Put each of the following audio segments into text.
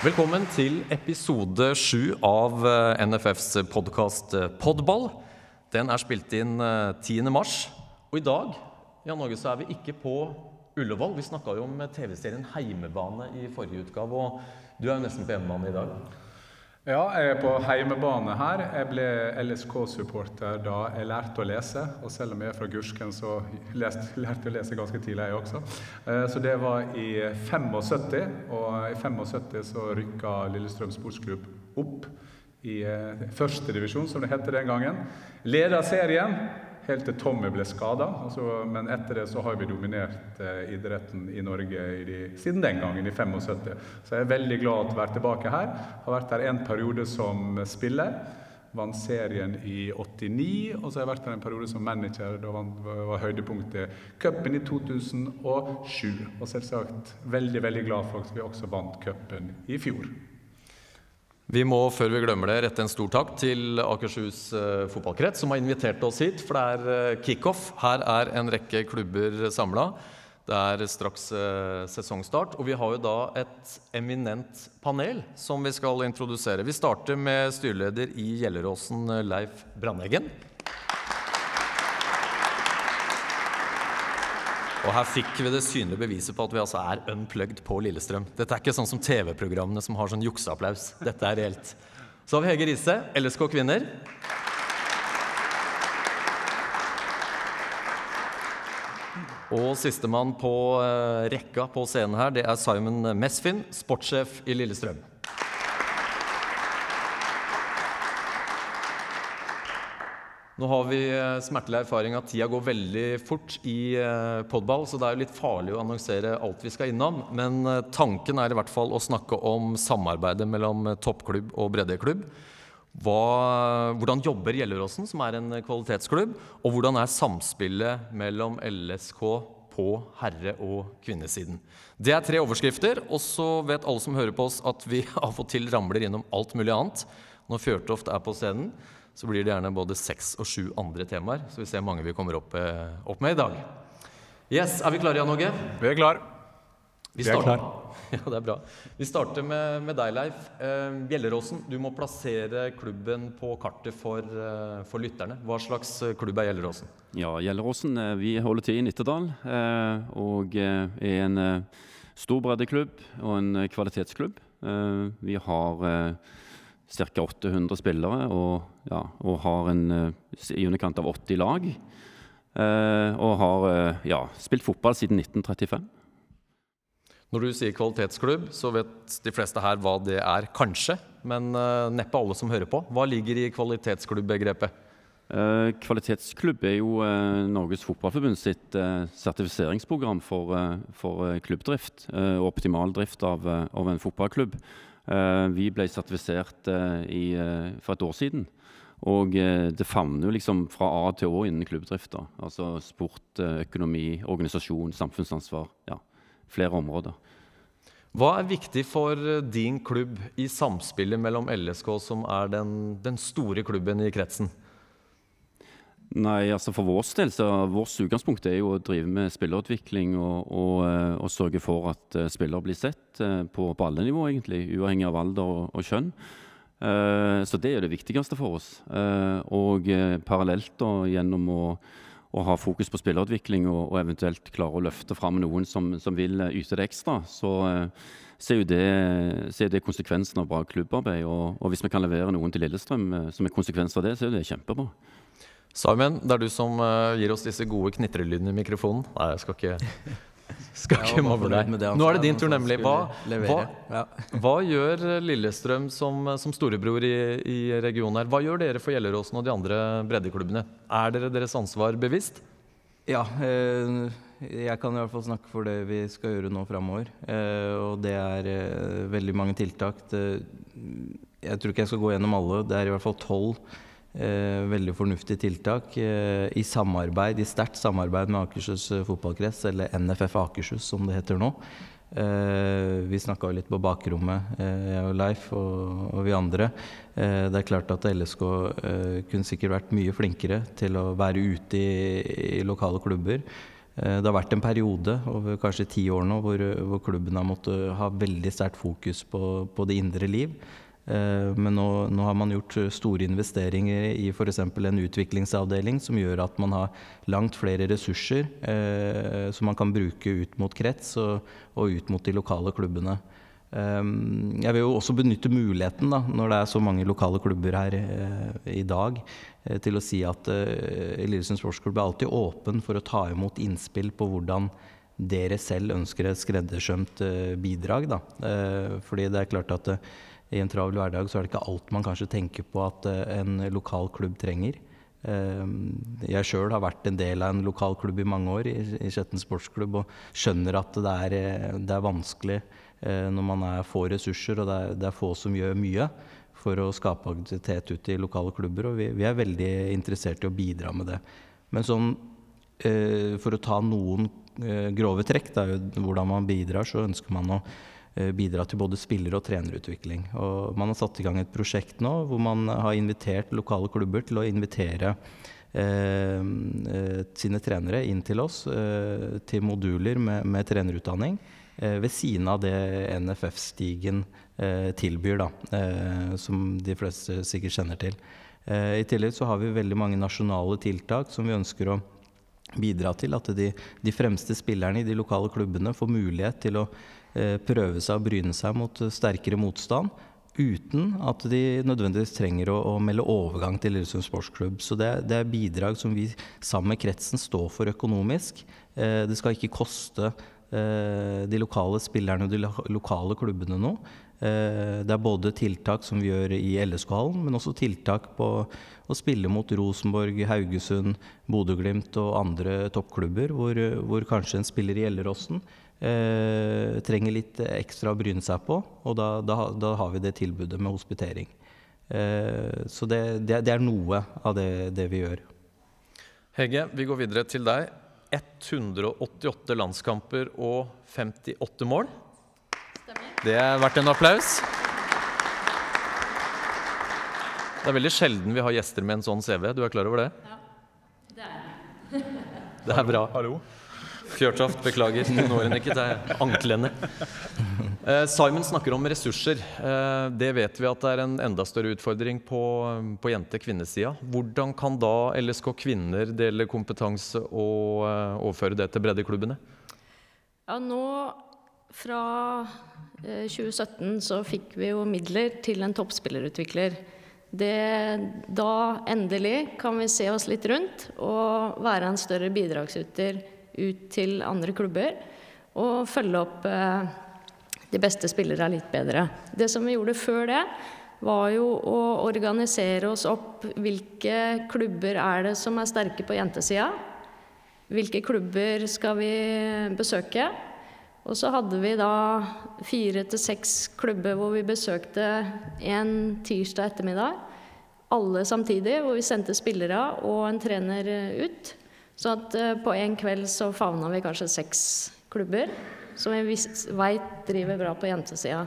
Velkommen til episode sju av eh, NFFs podkast Podball. Den er spilt inn eh, 10. mars. Og i dag Jan Norge, så er vi ikke på Ullevål. Vi snakka jo om TV-serien Heimebane i forrige utgave, og du er jo nesten på hjemmebane i dag. Ja, jeg er på heimebane her. Jeg ble LSK-supporter da jeg lærte å lese. Og selv om jeg er fra Gursken, så lest, lærte jeg å lese ganske tidlig, jeg også. Eh, Så det var i 75, og i 75 så rykka Lillestrøm Sportsklubb opp i eh, førstedivisjon, som det het den gangen. Leda serien helt til Tommy ble skada. Men etter det så har vi dominert eh, idretten i Norge i de, siden den gangen, i 75. Så jeg er veldig glad til å være tilbake her. Har vært her en periode som spiller. Vant serien i 89, og så har jeg vært her en periode som manager. Da var høydepunktet cupen i 2007. Og selvsagt veldig, veldig glad for at vi også vant cupen i fjor. Vi må før vi glemmer det, rette en stor takk til Akershus eh, fotballkrets, som har invitert oss hit. For det er eh, kickoff. Her er en rekke klubber samla. Det er straks eh, sesongstart. Og vi har jo da et eminent panel som vi skal introdusere. Vi starter med styreleder i Gjelleråsen, Leif Brandeggen. Og her fikk vi det synlige beviset på at vi altså er unplugged på Lillestrøm. Dette er ikke sånn som TV-programmene som har sånn jukseapplaus. Dette er reelt. Så har vi Hege Riise, LSK Kvinner. Og sistemann på eh, rekka på scenen her, det er Simon Mesfin, sportssjef i Lillestrøm. Nå har vi eh, smertelig erfaring at tida går veldig fort i eh, podball, så det er jo litt farlig å annonsere alt vi skal innom. Men eh, tanken er i hvert fall å snakke om samarbeidet mellom toppklubb og breddeklubb. Hva, hvordan jobber Gjelleråsen, som er en kvalitetsklubb? Og hvordan er samspillet mellom LSK på herre- og kvinnesiden? Det er tre overskrifter, og så vet alle som hører på oss at vi av og til ramler innom alt mulig annet. Når Fjørtoft er på scenen, så blir det gjerne både seks og sju andre temaer. Så vi ser mange vi kommer opp, eh, opp med i dag. Yes, Er vi klare, Jan Åge? Vi er klar. Vi Vi er klare. klar. Ja, det er bra. Vi starter med, med deg, Leif. Eh, Gjelleråsen, du må plassere klubben på kartet for, eh, for lytterne. Hva slags eh, klubb er Gjelleråsen? Ja, Gjelleråsen vi holder til i Nittedal eh, og er en stor breddeklubb og en kvalitetsklubb. Eh, Vi har eh, ca. 800 spillere og, ja, og har en, eh, i underkant av 80 lag. Eh, Og har eh, ja, spilt fotball siden 1935. Når du sier kvalitetsklubb, så vet de fleste her hva det er, kanskje. Men neppe alle som hører på. Hva ligger i kvalitetsklubb-begrepet? Eh, Kvalitetsklubb er jo Norges Fotballforbund sitt sertifiseringsprogram for, for klubbdrift og optimal drift av, av en fotballklubb. Eh, vi ble sertifisert eh, i, eh, for et år siden. Og det favner jo liksom fra A til Å innen klubbdrift. da. Altså sport, økonomi, organisasjon, samfunnsansvar. Ja, flere områder. Hva er viktig for din klubb i samspillet mellom LSK, som er den, den store klubben i kretsen? Nei, altså For vår del så vårt utgangspunkt er jo å drive med spillerutvikling og, og, eh, og sørge for at eh, spillere blir sett eh, på, på alle nivå, egentlig, uavhengig av alder og, og kjønn. Så det er det viktigste for oss. Og parallelt da, gjennom å, å ha fokus på spillerutvikling og, eventuelt klare å løfte fram noen som, som vil yte det ekstra, så, eh, så er jo det, så er det konsekvensen av bra klubbarbeid. Og, hvis vi kan levere noen til Lillestrøm som er konsekvens av det, så er det kjempebra. Simon, det er du som eh, gir oss disse gode knitrelydene i mikrofonen. Nei, jeg skal ikke, skal ikke mobbe deg. Nå er det din tur, nemlig. Hva, hva, hva gjør Lillestrøm som, som storebror i, i regionen her? Hva gjør dere for Gjelleråsen og de andre breddeklubbene? Er dere deres ansvar bevisst? Ja, eh, jeg kan i hvert fall snakke for det vi skal gjøre nå framover. Eh, og det er eh, veldig mange tiltak. Jeg tror ikke jeg skal gå gjennom alle. Det er i hvert fall tolv eh, veldig fornuftig tiltak eh, i samarbeid, i sterkt samarbeid med Akershus eh, fotballkrets, eller NFF Akershus som det heter nå. Eh, vi snakka litt på bakrommet, eh, jeg og Leif og, og vi andre. Eh, det er klart at LSK eh, kunne sikkert vært mye flinkere til å være ute i, i lokale klubber. Det har vært en periode over kanskje ti år nå hvor, hvor klubben har måttet ha veldig sterkt fokus på, på det indre liv. Men nå, nå, har man gjort store investeringer i f.eks. en utviklingsavdeling som gjør at man har langt flere ressurser eh, som man kan bruke ut mot krets og, og ut mot de lokale klubbene. Eh, jeg vil jo også benytte muligheten, da, når det er så mange lokale klubber her eh, i dag, eh, til å si at eh, Lillesund sportsklubb er alltid åpen for å ta imot innspill på hvordan dere selv ønsker et skreddersømt bidrag. Da. Fordi det er klart at i en travel hverdag så er det ikke alt man kanskje tenker på at en lokal klubb trenger. Ehm, jeg sjøl har vært en del av en lokal klubb i mange år, i Skjetten sportsklubb, og skjønner at det er, det er vanskelig Eh, når man er få ressurser og det er, det er, få som gjør mye for å skape aktivitet ute i lokale klubber. Og vi, vi er veldig interessert i å bidra med det. Men sånn, eh, for å ta noen eh, grove trekk, det er jo hvordan man bidrar, så ønsker man å bidra til både spiller- og trenerutvikling. Og man har satt i gang et prosjekt nå hvor man har invitert lokale klubber til å invitere eh, sine trenere inn til oss eh, til moduler med, med trenerutdanning. Eh, ved siden av det NFF-stigen eh, tilbyr, da, eh, som de fleste sikkert kjenner til. I tillegg så har vi veldig mange nasjonale tiltak som vi ønsker å bidra til at de, de fremste spillerne i de lokale klubbene får mulighet til å prøve seg og bryne seg mot sterkere motstand uten at de nødvendigvis trenger å, å melde overgang til Lillesund sportsklubb. Så det, det, er bidrag som vi sammen med kretsen står for økonomisk. Eh, det skal ikke koste Eh, de lokale spillerne og de lokale klubbene nå. Eh, det er både tiltak som vi gjør i LSK-hallen, men også tiltak på å spille mot Rosenborg, Haugesund, Bodø-Glimt og andre toppklubber, hvor, hvor, kanskje en spiller i Gjelleråsen eh, trenger litt ekstra å bryne seg på. Og da, da, da har vi det tilbudet med hospitering. Eh, så det, det, det, er noe av det, det vi gjør. Hege, vi går videre til deg. 188 landskamper og 58 mål. Stemmer. Det er verdt en applaus. Det er veldig sjelden vi har gjester med en sånn CV. Du er klar over det? Ja, det er Det er bra. Hallo. Fjørtoft, beklager. Du når henne ikke til anklene. Eh, Simon snakker om ressurser. Eh, det vet vi at det er en enda større utfordring på, på jente-kvinnesida. Hvordan kan da LSK kvinner dele kompetanse og uh, overføre det til breddeklubbene? Ja, nå fra 2017 så fikk vi jo midler til en toppspillerutvikler. Det, da endelig kan vi se oss litt rundt og være en større bidragsyter ut til andre klubber. Og følge opp eh, de beste spillere litt bedre. Det som vi gjorde før det, var jo å organisere oss opp. Hvilke klubber er det som er sterke på jentesida? Hvilke klubber skal vi besøke? Og så hadde vi da fire til seks klubber hvor vi besøkte en tirsdag ettermiddag. Alle samtidig, hvor vi sendte spillere og en trener ut. Så at eh, på en kveld så favna vi kanskje seks klubber som vi veit driver bra på jentesida.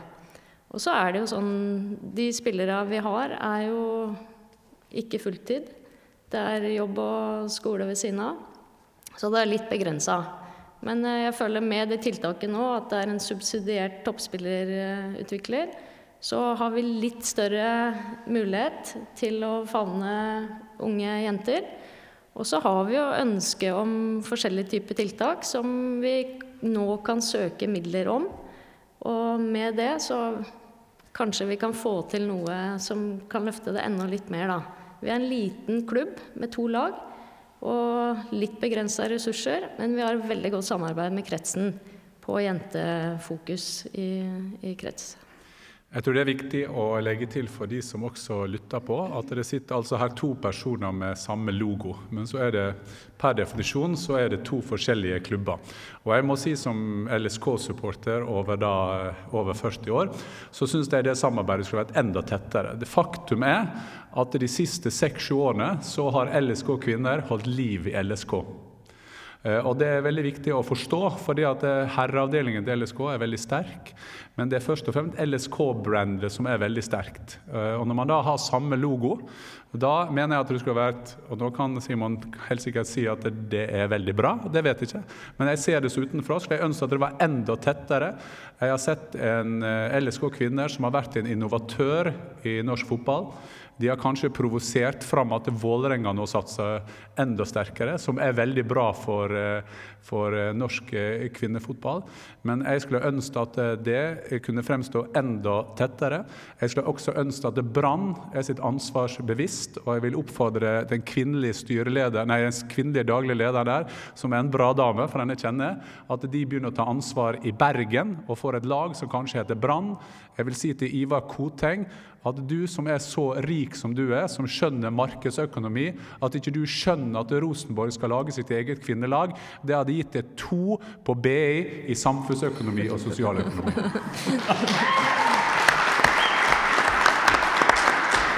Og så er det jo sånn De spillere vi har, er jo ikke fulltid. Det er jobb og skole ved siden av. Så det er litt begrensa. Men eh, jeg føler med det tiltaket nå, at det er en subsidiert toppspillerutvikler, så har vi litt større mulighet til å favne unge jenter. Og så har vi jo ønske om forskjellige typer tiltak som vi nå kan søke midler om. Og med det så kanskje vi kan få til noe som kan løfte det enda litt mer, da. Vi er en liten klubb med to lag og litt begrensa ressurser, men vi har veldig godt samarbeid med kretsen på jentefokus i, i krets. Jeg tror det er viktig å legge til for de som også lytter på, at det sitter altså her to personer med samme logo. Men så er det per definisjon så er det to forskjellige klubber. Og jeg må si som LSK-supporter over, over 40 år, så syns jeg det samarbeidet skulle vært enda tettere. Det faktum er at de siste seks-sju årene så har LSK kvinner holdt liv i LSK. Eh, og Det er veldig viktig å forstå, fordi at eh, herreavdelingen til LSK er veldig sterk. Men det er først og fremst LSK-brandet som er veldig sterkt. Og Når man da har samme logo, da mener jeg at det skulle vært Og nå kan Simon helt sikkert si at det er veldig bra, det vet jeg ikke. Men jeg ser det så utenfra, så jeg ønsker at det var enda tettere. Jeg har sett en LSK-kvinner som har vært en innovatør i norsk fotball. De har kanskje provosert fram at Vålerenga nå satser enda sterkere, som er veldig bra for, eh, for eh, norsk eh, kvinnefotball. Men jeg skulle ønske at det kunne fremstå enda tettere. Jeg skulle også ønske at Brann er sitt ansvarsbevisst, og jeg vil oppfordre den kvinnelige nei, den kvinnelige daglige lederen der, som er en bra dame, for henne kjenner at de begynner å ta ansvar i Bergen og får et lag som kanskje heter Brann. Jeg vil si til Ivar Koteng at du som er så rik som du er, som skjønner markedsøkonomi, at ikke du skjønner at Rosenborg skal lage sitt eget kvinnelag, det hadde gitt deg to på BI i samfunnsøkonomi og sosialøkonomi.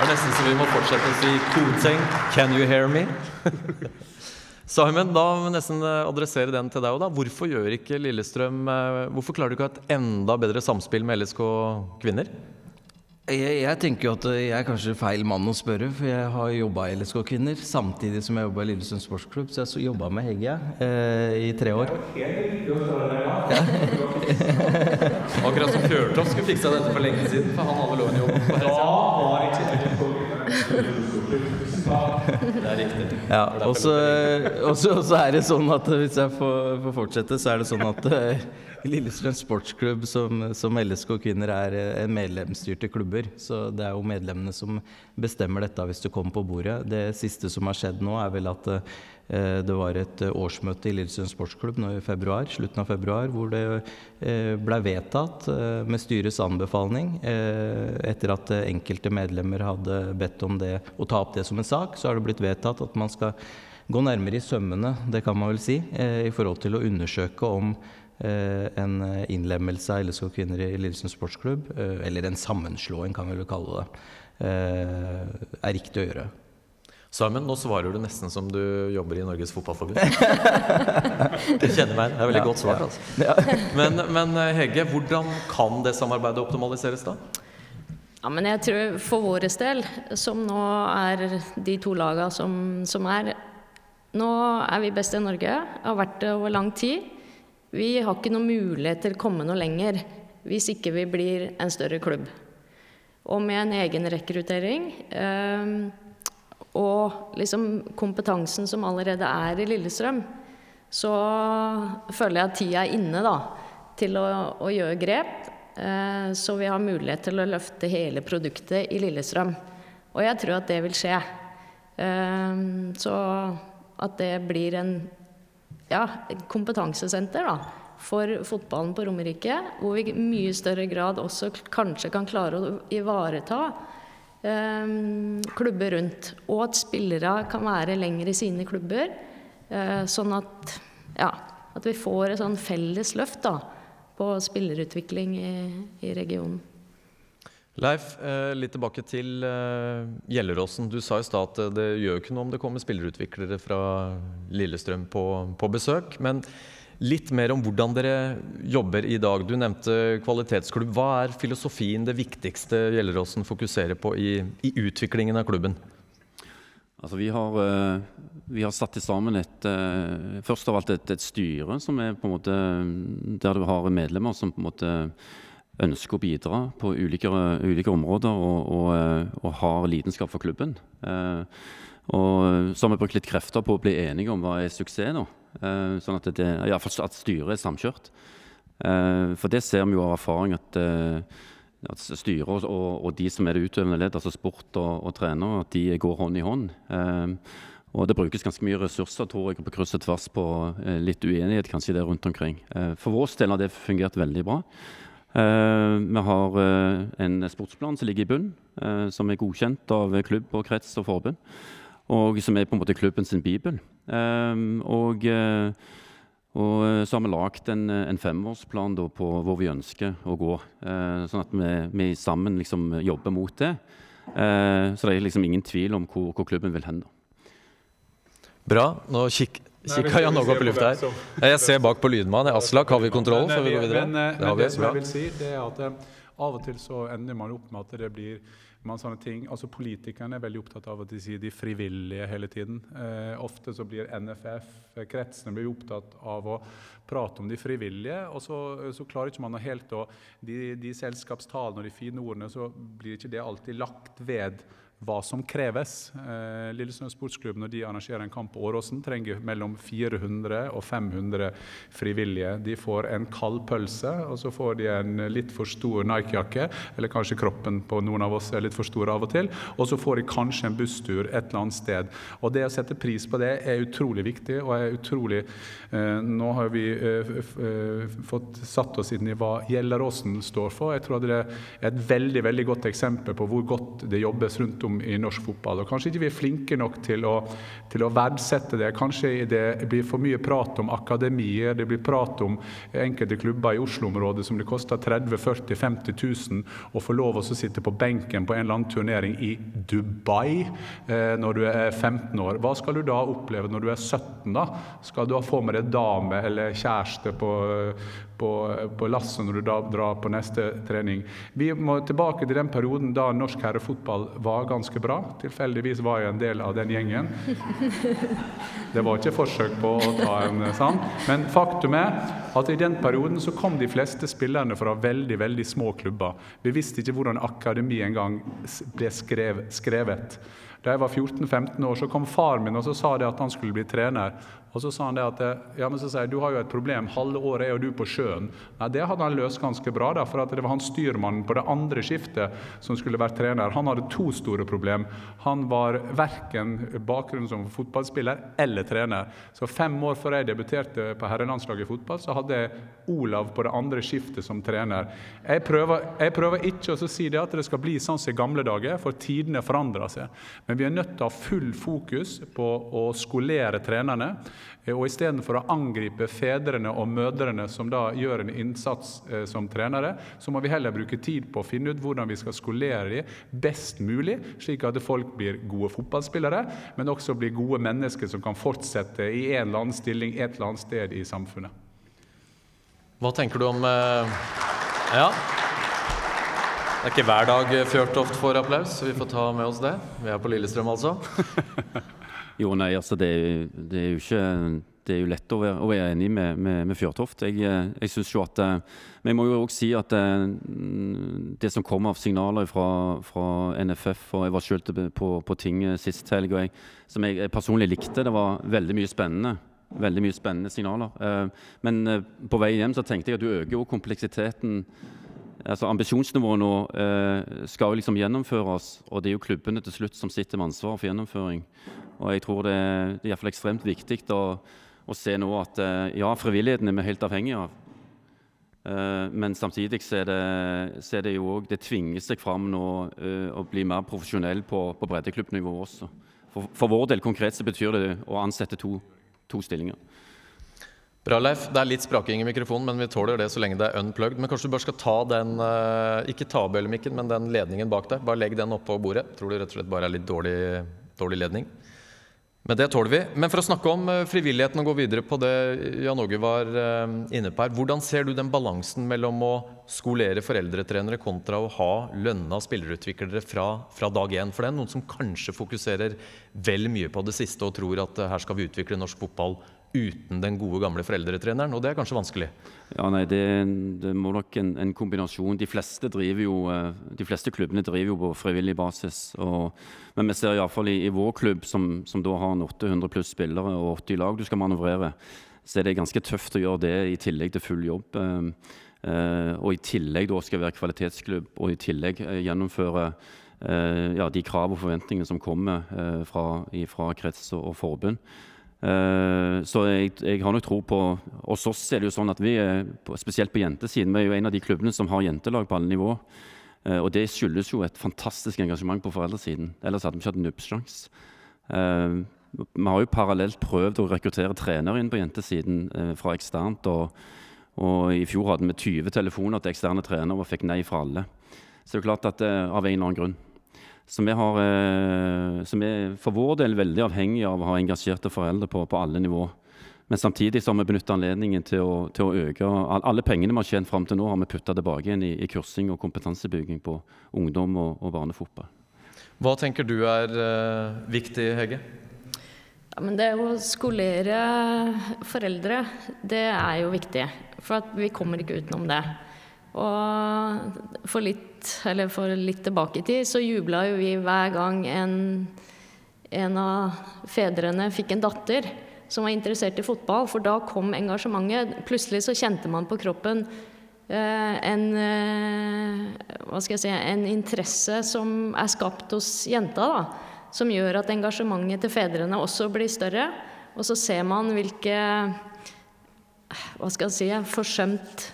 Det er nesten så vi må fortsette å si Koteng, can you hear me? Simon, da må vi nesten eh, adressere den til deg òg. Hvorfor gjør ikke Lillestrøm eh, Hvorfor klarer du ikke å ha et enda bedre samspill med LSK kvinner? Jeg, jeg, tenker jo at jeg er kanskje feil mann å spørre, for jeg har jobba i LSK Kvinner samtidig som jeg jobba i Lillesund sportsklubb, så jeg jobba med Hegge eh, i tre år. Ja. Akkurat som Fjørtoft skulle fiksa dette for lenge siden, for han hadde vel å jobbe på Det er riktig. Ja, og så er det sånn at hvis jeg får, får, fortsette, så er det sånn at eh, Lillestrøm sportsklubb som, som, LSK Kvinner er eh, en medlemsstyrte klubber. Så det er jo medlemmene som bestemmer dette hvis du kommer på bordet. Det siste som har skjedd nå, er vel at eh, det var et årsmøte i Lillestrøm sportsklubb nå i februar, slutten av februar, hvor det eh, ble vedtatt eh, med styrets anbefaling, eh, etter at enkelte medlemmer hadde bedt om det å ta opp det som en sak, så har det blitt vedtatt at man skal gå nærmere i sømmene, det kan man vel si, i forhold til å undersøke om Eh, en innlemmelse av LSK kvinner i Lillesund sportsklubb, eh, eller en sammenslåing kan vi vel kalle det, eh, er riktig å gjøre. Simon, nå svarer du nesten som du jobber i Norges Fotballforbund. Du kjenner meg. Det er veldig ja, godt svart. Altså. Ja. Men, men, Hege, hvordan kan det samarbeidet optimaliseres da? Ja, men jeg tror For vår del, som nå er de to lagene som, som er Nå er vi best i Norge, har vært det over lang tid. Vi har ikke noen mulighet til å komme noe lenger hvis ikke vi blir en større klubb. Og med en egen rekruttering eh, og liksom kompetansen som allerede er i Lillestrøm, så føler jeg at tida er inne da, til å, å gjøre grep. Eh, så vi har mulighet til å løfte hele produktet i Lillestrøm. Og jeg tror at det vil skje. Eh, så at det blir en ja, kompetansesenter da, for fotballen på Romerike, hvor vi i mye større grad også kanskje kan klare å ivareta eh, klubber rundt. Og at spillere kan være lenger i sine klubber, eh, sånn at, ja, at vi får et sånn felles løft da, på spillerutvikling i, i regionen. Leif, eh, litt tilbake til eh, Gjelleråsen. Du sa i stad at det gjør ikke noe om det kommer spillerutviklere fra Lillestrøm på, på, besøk. Men litt mer om hvordan dere jobber i dag. Du nevnte kvalitetsklubb. Hva er filosofien, det viktigste Gjelleråsen fokuserer på i, i utviklingen av klubben? Altså, vi, har, eh, vi har satt sammen et, først av alt et, et styre som er på en måte der du har medlemmer som på en måte ønsker å bidra på ulike, ulike områder og, og, eh, og, har lidenskap for klubben. Eh, og så har vi brukt litt krefter på å bli enige om hva er suksess nå. Eh, sånn at, det, ja, at styret er samkjørt. For det ser vi jo av erfaring at, at styret og, og, de som er det utøvende ledd, altså sport og, og trener, at de går hånd i hånd. Og det brukes ganske mye ressurser tror jeg, på kryss og tvers på litt uenighet kanskje der rundt omkring. For vår del har det fungert veldig bra. Uh, vi har uh, en sportsplan som ligger i bunn, uh, som er godkjent av klubb og krets og forbund. Og som er på en måte klubben sin bibel. Og, og, så har vi lagd en, en, femårsplan da, på hvor vi ønsker å gå. sånn at vi, vi sammen liksom jobber mot det. så det er liksom ingen tvil om hvor, hvor klubben vil hen. Bra. Nå kikk Kikka Jan noe i lufta her. Jeg ser bak på lydmannen. Aslak, har vi kontroll før vi går videre? Men, eh, Det det som jeg vil si, det er at eh, av og til så ender man opp med at det blir man sånne ting, altså Politikerne er veldig opptatt av at de sier de frivillige hele tiden. Eh, ofte så blir NFF, eh, kretsene blir opptatt av å prate om de frivillige, og så, så klarer ikke man helt å De, de selskapstalene og de fine ordene, så blir ikke det alltid lagt ved hva som kreves. Eh, Lillestrøm sportsklubb når de arrangerer en kamp på Åråsen, trenger mellom 400 og 500 frivillige. De får en kald pølse, og så får de en litt for stor Nike-jakke, eller kanskje kroppen på noen av oss er litt for stor av og til, og så får de kanskje en busstur et eller annet sted. Og det å sette pris på det er utrolig viktig, og er utrolig eh, Nå har vi eh, fått satt oss inn i hva Gjelleråsen står for. Jeg tror det er et veldig, veldig godt eksempel på hvor godt det jobbes rundt om i norsk fotball. Og Kanskje ikke vi er flinke nok til å, til å verdsette det. Kanskje det blir for mye prat om akademier, det blir prat om enkelte klubber i Oslo-området som det koster 30 40 50 000 å få lov å sitte på benken på en eller annen turnering i Dubai eh, når du er 15 år. Hva skal du da oppleve når du er 17? da? Skal du få med deg dame eller kjæreste på, på, på lasset når du da drar på neste trening? Vi må tilbake til den perioden da norsk herrefotball var ganske bra. Tilfeldigvis var jeg en del av den gjengen. Det var ikke forsøk på å ta en sånn. Men faktum er at i den perioden så kom de fleste spillerne fra veldig veldig små klubber. Vi visste ikke hvordan akademi engang ble skrev, skrevet. Da jeg var 14-15 år, så kom far min og så sa det at han skulle bli trener. Og så sa han det at ja, men så sier jeg, du har jo et problem, halve året er jo du på sjøen. Nei, Det hadde han løst ganske bra, da, for at det var han styrmannen på det andre skiftet som skulle vært trener. Han hadde to store problem. Han var verken bakgrunn som fotballspiller eller trener. Så fem år før jeg debuterte på herrelandslaget i fotball, så hadde jeg Olav på det andre skiftet som trener. Jeg prøver, jeg prøver ikke å si det at det skal bli sånn som i gamle dager, for tidene forandrer seg. Men vi er nødt til å ha full fokus på å skolere trenerne. Eh, Og istedenfor å angripe fedrene og mødrene som da gjør en innsats eh, som trenere, så må vi heller bruke tid på å finne ut hvordan vi skal skolere dem best mulig, slik at folk blir gode fotballspillere, men også blir gode mennesker som kan fortsette i en eller annen stilling et eller annet sted i samfunnet. Hva tenker du om eh, Ja. Det er ikke hver dag Fjørtoft får applaus, så vi får ta med oss det. Vi er på Lillestrøm, altså. Jo, nei, altså det, det er jo ikke det er jo lett å være, å være enig med, med, med Fjørtoft. Jeg, eh, jeg synes jo at Vi må jo også si at eh, det som kom av signaler fra, fra NFF Og jeg var selv på, på tinget sist helg, og jeg, som jeg personlig likte. Det var veldig mye spennende. Veldig mye spennende signaler. Eh, Men eh, på vei hjem så tenkte jeg at du øker jo kompleksiteten Altså Ambisjonsnivået nå eh, skal jo liksom gjennomføres, og det er jo klubbene til slutt som sitter med ansvaret for gjennomføring. Og jeg tror det, det er hvert fall ekstremt viktig å, å se nå at eh, ja, frivilligheten er vi helt avhengig av. Eh, men samtidig så er det, så er det jo òg Det tvinger seg fram nå eh, å bli mer profesjonell på, på breddeklubbnivå også. For, for vår del konkret så betyr det å ansette to, to stillinger. Bra, Leif. Det er litt spraking i mikrofonen, men vi tåler det så lenge det er unplugged. Men kanskje du bare skal ta den, eh, ikke tabellmikken, men den ledningen bak deg. Bare legg den oppå bordet. Tror du rett og slett bare er litt dårlig, dårlig ledning. Men det tåler vi. Men for å snakke om eh, frivilligheten og gå videre på det Jan Åge var eh, inne på her. Hvordan ser du den balansen mellom å skolere foreldretrenere kontra å ha lønna spillerutviklere fra, fra dag én? For det er noen som kanskje fokuserer vel mye på det siste og tror at her skal vi utvikle norsk fotball uten den gode, gamle foreldretreneren. Og det er kanskje vanskelig. Ja, nei, det, det må nok en, en kombinasjon. De fleste, jo, eh, de fleste klubbene driver jo på frivillig basis. Og, men vi ser iallfall i, i vår klubb, som, som da har en 800 pluss spillere og 80 lag du skal manøvrere, så er det ganske tøft å gjøre det i tillegg til full jobb. Eh, eh, og i tillegg da skal være kvalitetsklubb, og i tillegg eh, gjennomføre ja, de krav og forventningene som kommer fra, fra krets og, og forbund. Eh, så jeg, jeg har nok tro på Hos oss er det jo sånn at vi spesielt på jentesiden, vi er jo en av de klubbene som har jentelag på alle nivå. Eh, og det skyldes jo et fantastisk engasjement på foreldresiden. Ellers hadde vi ikke hatt nubbsjanse. Eh, vi har jo parallelt prøvd å rekruttere trenere inn på jentesiden fra eksternt. Og, og i fjor hadde vi 20 telefoner til eksterne trenere og fikk nei fra alle. Så det er jo klart at det, av en eller annen grunn. Så vi, har, eh, så vi er for vår del veldig avhengig av å ha engasjerte foreldre på, på alle nivå. Men samtidig så har vi benyttet anledningen til å, til å øke Alle pengene vi har tjent fram til nå, har vi putta tilbake igjen i, i, kursing og kompetansebygging på ungdom og, og barnefotball. Hva tenker du er uh, viktig, Hege? Ja, men det å skolere foreldre, det er jo viktig. For vi kommer ikke utenom det. Og for litt, for litt tilbake i tid så jubla jo vi hver gang en, en av fedrene fikk en datter som var interessert i fotball, for da kom engasjementet. Plutselig så kjente man på kroppen eh, en, eh, hva skal jeg si, en interesse som er skapt hos jenta, da, som gjør at engasjementet til fedrene også blir større. Og så ser man hvilke hva skal jeg si, forsømt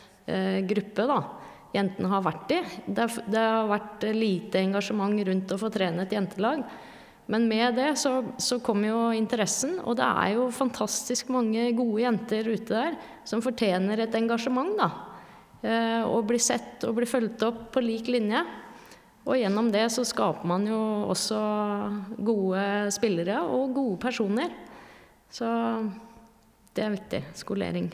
gruppe da, jentene har vært i. Det, det har vært lite engasjement rundt å få trene et jentelag. Men med det så, så kom jo interessen, og det er jo fantastisk mange gode jenter ute der som fortjener et engasjement, da. Eh, og bli sett og bli fulgt opp på lik linje. Og gjennom det så skaper man jo også gode spillere og gode personer. Så det er viktig. Skolering.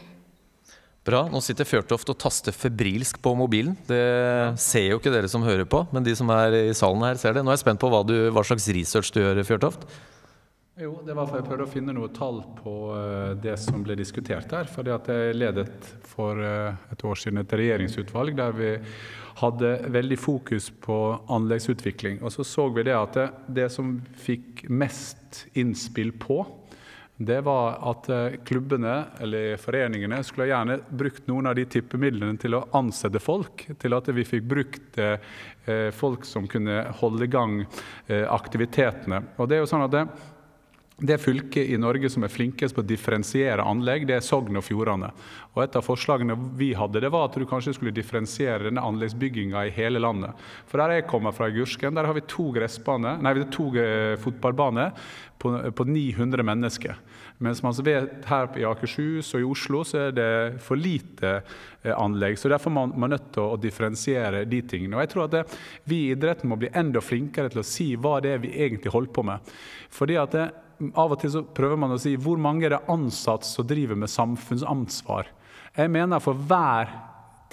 Bra. Nå sitter Fjørtoft og taster febrilsk på mobilen. Det ser jo ikke dere som hører på, men de som er i salen her, ser det. Nå er jeg spent på hva, du, hva slags research du gjør, Fjørtoft. Jo, det var for jeg prøvde å finne noe tall på uh, det som ble diskutert her. fordi at Jeg ledet for uh, et år siden et regjeringsutvalg der vi hadde veldig fokus på anleggsutvikling. Og så så vi det at det, det som fikk mest innspill på, det var at eh, klubbene eller foreningene skulle gjerne brukt noen av de tippemidlene til å ansette folk. Til at vi fikk brukt eh, folk som kunne holde i gang eh, aktivitetene. Og det er jo sånn at det, det fylket i Norge som er flinkest på å differensiere anlegg, det er Sogn og Fjordane. Og Et av forslagene vi hadde, det var at du kanskje skulle differensiere denne anleggsbygginga i hele landet. For Der jeg kommer fra, Gursken, der har vi to, nei, to eh, fotballbaner på, på 900 mennesker. Mens man vet her i Akershus og i Oslo så er det for lite eh, anlegg. så Derfor er man, man nødt til å differensiere de tingene. Og jeg tror at det, Vi i idretten må bli enda flinkere til å si hva det er vi egentlig holder på med. Fordi at det, av og til så prøver man å si hvor mange er det ansatte som driver med samfunnsansvar. Jeg mener for hver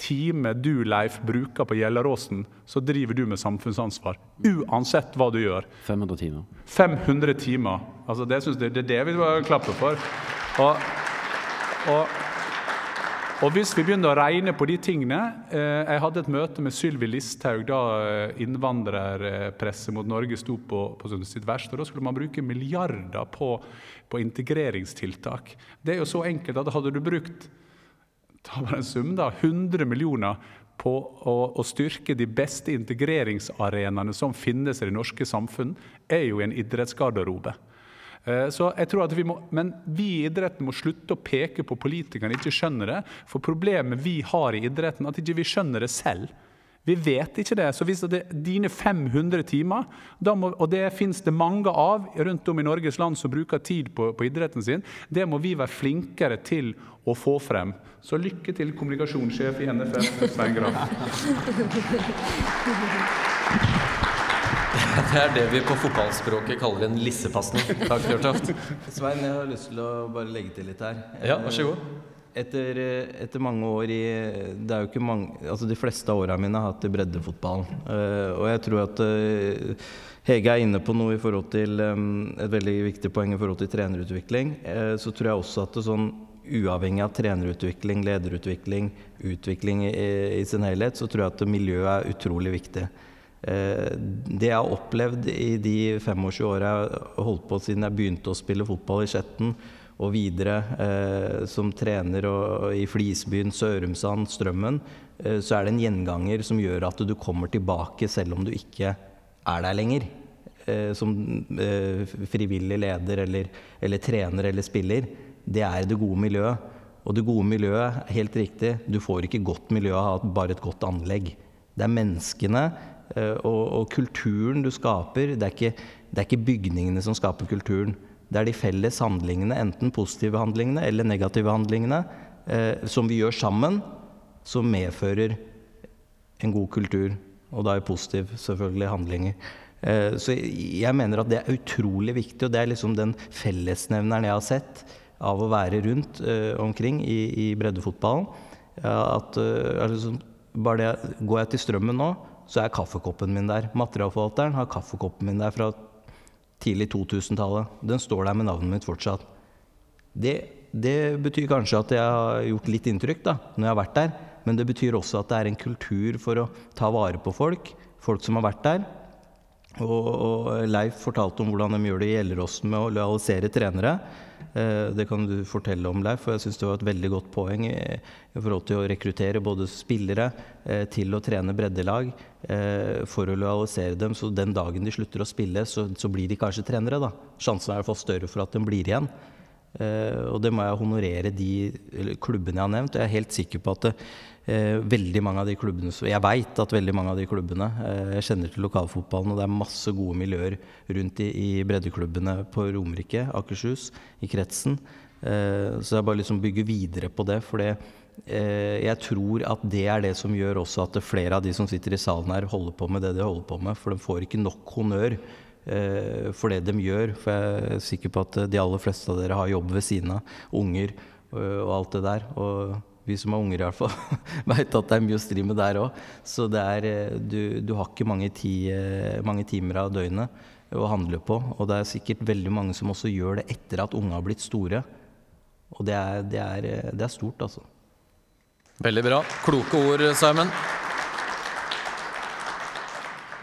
time du, Leif, bruker på Gjelleråsen, så driver du med samfunnsansvar. Uansett hva du gjør. 500 timer. 500 timer. Altså, det, jeg, det er det vi klappe for. Og, og og hvis vi begynner å regne på de tingene eh, Jeg hadde et møte med Sylvi Listhaug da eh, innvandrerpresset mot Norge sto på, på sitt verste. Da skulle man bruke milliarder på, på, integreringstiltak. Det er jo så enkelt at hadde du brukt ta bare en sum da, 100 millioner på å, å styrke de beste integreringsarenaene som finnes i det norske samfunn, er jo en idrettsgarderobe. Eh, så jeg tror at vi må, Men vi i idretten må slutte å peke på politikerne ikke skjønner det. For problemet vi har i idretten, at ikke vi skjønner det selv. Vi vet ikke det. Så hvis det er dine 500 timer, må, og det finnes det mange av rundt om i Norges land som bruker tid på, på, idretten sin, det må vi være flinkere til å få frem. Så lykke til, kommunikasjonssjef i NFF, Svein Grav. Det er det vi på fotballspråket kaller en lissepasning. Takk, Fjørtoft. Svein, jeg har lyst til å bare legge til litt her. Ja, vær så god. Etter, etter, mange år i Det er jo ikke mange Altså de fleste av åra mine har hatt i breddefotballen. Uh, og jeg tror at Hege er inne på noe i forhold til et veldig viktig poeng i forhold til trenerutvikling. Så tror jeg også at det sånn uavhengig av trenerutvikling, lederutvikling, utvikling i, i sin helhet, så tror jeg at miljøet er utrolig viktig. Eh, det jeg har opplevd i de 25 åra jeg har holdt på siden jeg begynte å spille fotball i Skjetten, og videre eh, som trener i Flisbyen, Sørumsand, Strømmen, eh, så er det en gjenganger som gjør at du kommer tilbake selv om du ikke er der lenger. Som frivillig leder eller, eller, trener eller spiller. Det er det gode miljøet. Og det gode miljøet, helt riktig, du får ikke godt miljø av bare et godt anlegg. Det er menneskene og, og, kulturen du skaper, det er, ikke, det er, ikke, bygningene som skaper kulturen. Det er de felles handlingene, enten positive handlingene eller negative handlingene, eh, som vi gjør sammen, som medfører en god kultur. Og da er positive, selvfølgelig, handlinger. Eh, så jeg mener at det er utrolig viktig, og det er liksom den fellesnevneren jeg har sett. av å være rundt eh, omkring i, i breddefotballen. Ja, at eh, liksom, bare det, Går jeg til Strømmen nå, så er kaffekoppen min der. Materialforvalteren har kaffekoppen min der fra tidlig 2000-tallet. Den står der med navnet mitt fortsatt. Det, det, betyr kanskje at jeg har gjort litt inntrykk da, når jeg har vært der. Men det betyr også at det er en kultur for å ta vare på folk. Folk som har vært der. Og, og Leif fortalte om hvordan de gjør det i Gjelleråsen med å lojalisere trenere. Eh, det kan du fortelle om, Leif, for jeg syns det var et veldig godt poeng i, i forhold til å rekruttere både spillere eh, til å trene breddelag eh, for å lojalisere dem. Så den dagen de slutter å spille, så, så blir de kanskje trenere. da. Sjansen er i hvert fall større for at de blir igjen. Og det må jeg honorere de klubbene jeg har nevnt. Jeg er helt sikker på at Eh, veldig mange av de klubbene Jeg veit at veldig mange av de klubbene eh, Jeg kjenner til lokalfotballen, og det er masse gode miljøer rundt i, i breddeklubbene på Romerike, Akershus, i kretsen. Eh, så jeg bare liksom bygger videre på det. For det, eh, jeg tror at det er det som gjør også at flere av de som sitter i salen her, holder på med det de holder på med. For de får ikke nok honnør eh, for det de gjør. For jeg er sikker på at de aller fleste av dere har jobb ved siden av. Unger eh, og alt det der. Og vi som har unger i hvert fall, veit at det er mye å stri med der òg. Så det er, eh, du, du har ikke mange, ti, eh, mange, timer av døgnet å handle på. Og det er sikkert veldig mange som også gjør det etter at unga har blitt store. Og det er, det er, eh, det er stort, altså. Veldig bra. Kloke ord, Simon.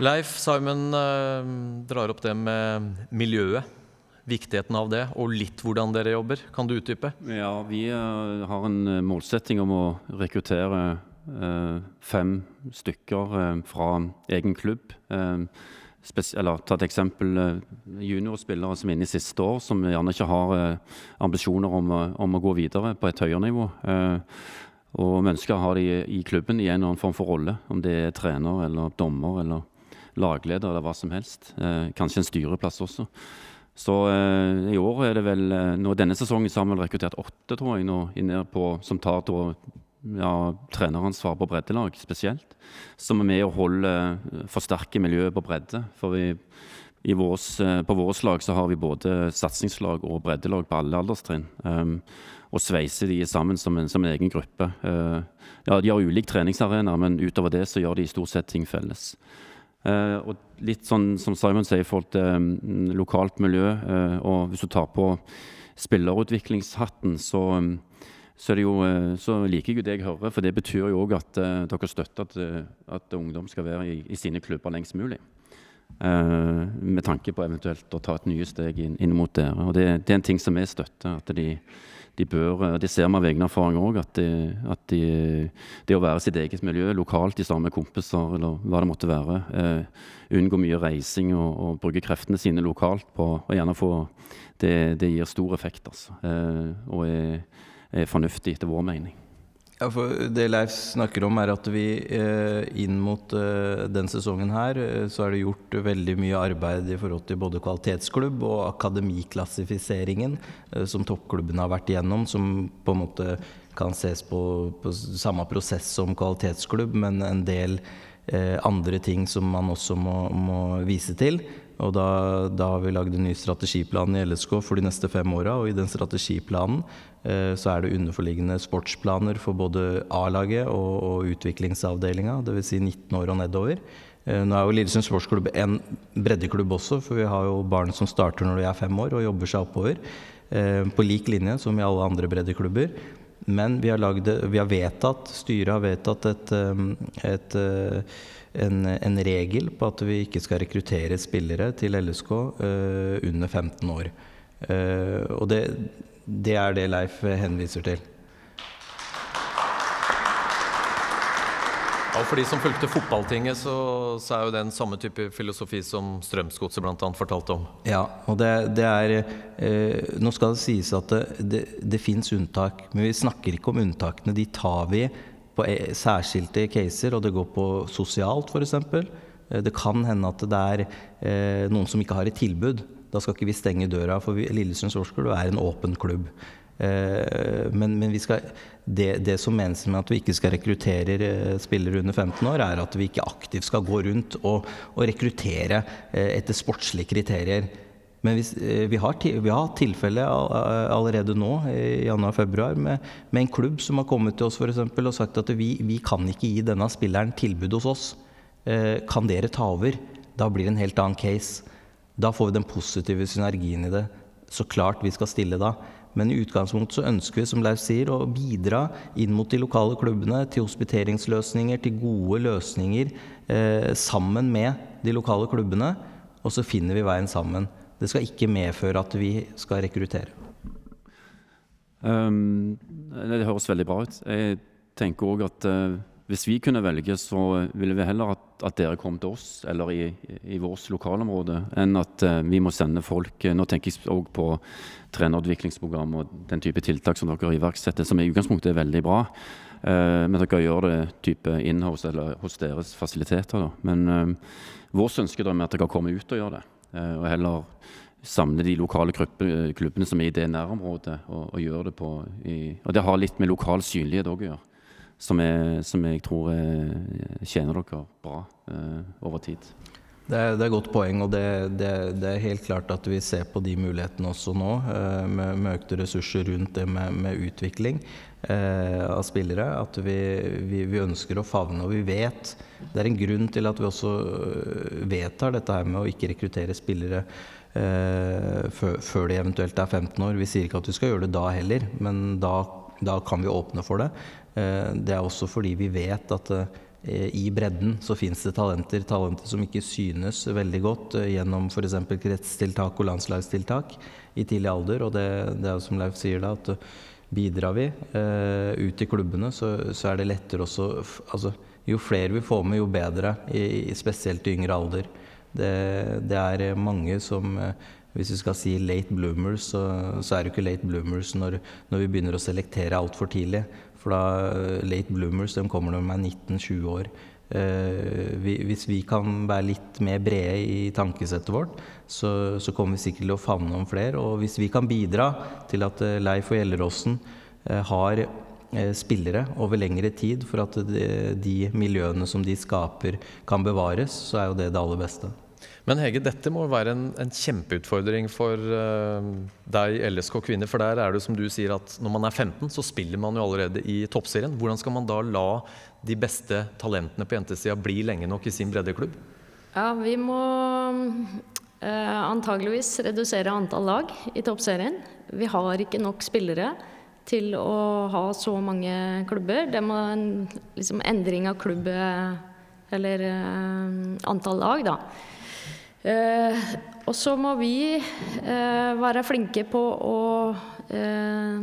Leif, Simon drar opp det med miljøet viktigheten av det, og litt hvordan dere jobber. Kan du utdype? Ja, Vi uh, har en uh, målsetting om å rekruttere uh, fem stykker fra egen klubb. eller ta et eksempel juniorspillere som er inne i siste år, som gjerne ikke har ambisjoner om, om, å gå videre på et høyere nivå. og vi ønsker å ha de i klubben i en eller annen form for rolle, om det er trener eller dommer eller lagleder eller hva som helst. kanskje en styreplass også. Så eh, i år er det vel eh, nå Denne sesongen har vi rekruttert åtte, tror jeg, nå på, som tar da, ja, treneransvar på breddelag spesielt. Som er med å holde, eh, forsterke miljøet på bredde. For vi, våres, eh, på vårt lag så har vi både satsingslag og breddelag på alle alderstrinn. Um, og sveiser de sammen som en, som en egen gruppe. Uh, ja, De har ulik treningsarena, men utover det så gjør de stort sett ting felles. Uh, og litt sånn som Simon sier i forhold til um, lokalt miljø, uh, og hvis du tar på spillerutviklingshatten, så, um, så, jo, uh, så liker jeg jo det jeg hører. For det betyr jo òg at dere støtter at, at, ungdom skal være i, i sine klubber lengst mulig. med tanke på eventuelt å ta et nye steg inn, inn mot dere. Og det, det, er en ting som vi støtter. at de de bør, eh, det ser vi av egne erfaringer òg, at, de, at de, det å være sitt eget miljø lokalt i sammen med kompiser eller hva det måtte være, eh, unngå mye reising og, og, bruke kreftene sine lokalt på og gjerne få Det, det gir stor effekt, altså. Eh, og er, er fornuftig, etter vår mening. Ja, for Det Leif snakker om, er at vi eh, inn mot eh, den sesongen her, eh, så er det gjort veldig mye arbeid i forhold til både kvalitetsklubb og akademiklassifiseringen, som toppklubbene har vært igjennom, som på en måte kan ses på, på samme prosess som kvalitetsklubb, men en del andre ting som man også må, må vise til. Og da, da, har vi lagd en ny strategiplan i LSK for de neste fem åra. Og i den strategiplanen eh, så er det underforliggende sportsplaner for både A-laget og, og utviklingsavdelinga, dvs. Si 19 år og nedover. Eh, nå er jo Lillesund sportsklubb en breddeklubb også, for vi har jo barn som starter når de er fem år og jobber seg oppover. Eh, på lik linje som i alle andre breddeklubber. Men vi har, lagd, vi har vedtatt, styret har vedtatt et, eh, et, eh, en, en, regel på at vi ikke skal rekruttere spillere til LSK uh, under 15 år. Uh, og det, det, er det Leif henviser til. Ja, For de som fulgte fotballtinget, så, så er jo det en samme type filosofi som Strømsgodset bl.a. fortalte om. Ja, og det, det er eh, Nå skal det sies at det, det, det fins unntak, men vi snakker ikke om unntakene. De tar vi på e, særskilte caser, og det går på sosialt f.eks. Eh, det kan hende at det er eh, noen som ikke har et tilbud. Da skal ikke vi stenge døra, for Lillesund Sportsklubb er en åpen klubb. Eh, men, men skal, det, det, som menes med at vi ikke skal rekruttere eh, spillere under 15 år, er at vi ikke aktivt skal gå rundt og, og rekruttere eh, etter sportslige kriterier. Men hvis, vi har, vi har tilfelle allerede nå i januar-februar med, med en klubb som har kommet til oss for eksempel, og sagt at vi, vi kan ikke gi denne spilleren tilbud hos oss. Kan dere ta over? Da blir det en helt annen case. Da får vi den positive synergien i det. Så klart vi skal stille da. Men i utgangspunktet så ønsker vi, som Leif sier, å bidra inn mot de lokale klubbene til hospiteringsløsninger, til gode løsninger eh, sammen med de lokale klubbene. Og så finner vi veien sammen. Det skal ikke medføre at vi skal rekruttere. Um, det høres veldig bra ut. Jeg tenker òg at eh, hvis vi kunne velge, så ville vi heller at, at dere kom til oss eller i, i vårt lokalområde, enn at uh, vi må sende folk eh, Nå tenker jeg òg på trenerutviklingsprogram og den type tiltak som dere iverksetter, som i utgangspunktet er veldig bra. Uh, men dere gjør det type inhouse eller hos deres fasiliteter. Da. Men uh, vårt ønskedrøm er at dere kommer ut og gjør det. Eh, og heller samle de lokale klubb- klubbene som er i det nærområdet, og, og gjøre det på i, Og det har litt med lokal synlighet òg å gjøre. Som, er, som jeg tror eh, tjener dere bra eh, over tid. Det er, det er godt poeng, og det, det, det er helt klart at vi ser på de mulighetene også nå, eh, med, med økte ressurser rundt det med, med utvikling eh, av spillere. At vi, vi, vi ønsker å favne, og vi vet Det er en grunn til at vi også øh, vedtar dette her med å ikke rekruttere spillere eh, før, før de eventuelt er 15 år. Vi sier ikke at vi skal gjøre det da heller, men da, da kan vi åpne for det. Eh, det er også fordi vi vet at eh, i bredden så fins det talenter, talenter som ikke synes veldig godt eh, gjennom f.eks. kretstiltak og landslagstiltak i tidlig alder. Og det, det er jo som Leif sier da, at bidrar vi ut i klubbene, så, så er det lettere også altså, Jo flere vi får med, jo bedre, spesielt i yngre alder. Det, det er mange som hvis vi skal si late bloomers, så, så er det ikke late bloomers når, når vi begynner å selektere altfor tidlig. For da eh, late bloomers de kommer når de er 19-20 år. Eh, vi, hvis vi kan være litt mer brede i tankesettet vårt, så, så kommer vi sikkert til å favne om flere. Og hvis vi kan bidra til at eh, Leif og Gjelleråsen eh, har eh, spillere over lengre tid for at de, de miljøene som de skaper, kan bevares, så er jo det det aller beste. Men Hege, dette må være en, en kjempeutfordring for uh, deg LSK kvinner. For der er det som du sier at når man er 15, så spiller man jo allerede i toppserien. Hvordan skal man da la de beste talentene på jentesida bli lenge nok i sin breddeklubb? Ja, vi må uh, antageligvis redusere antall lag i toppserien. Vi har ikke nok spillere til å ha så mange klubber. Det må en liksom, endring av klubb eh, eller uh, antall lag, da. Eh, og så må vi eh, være flinke på å eh,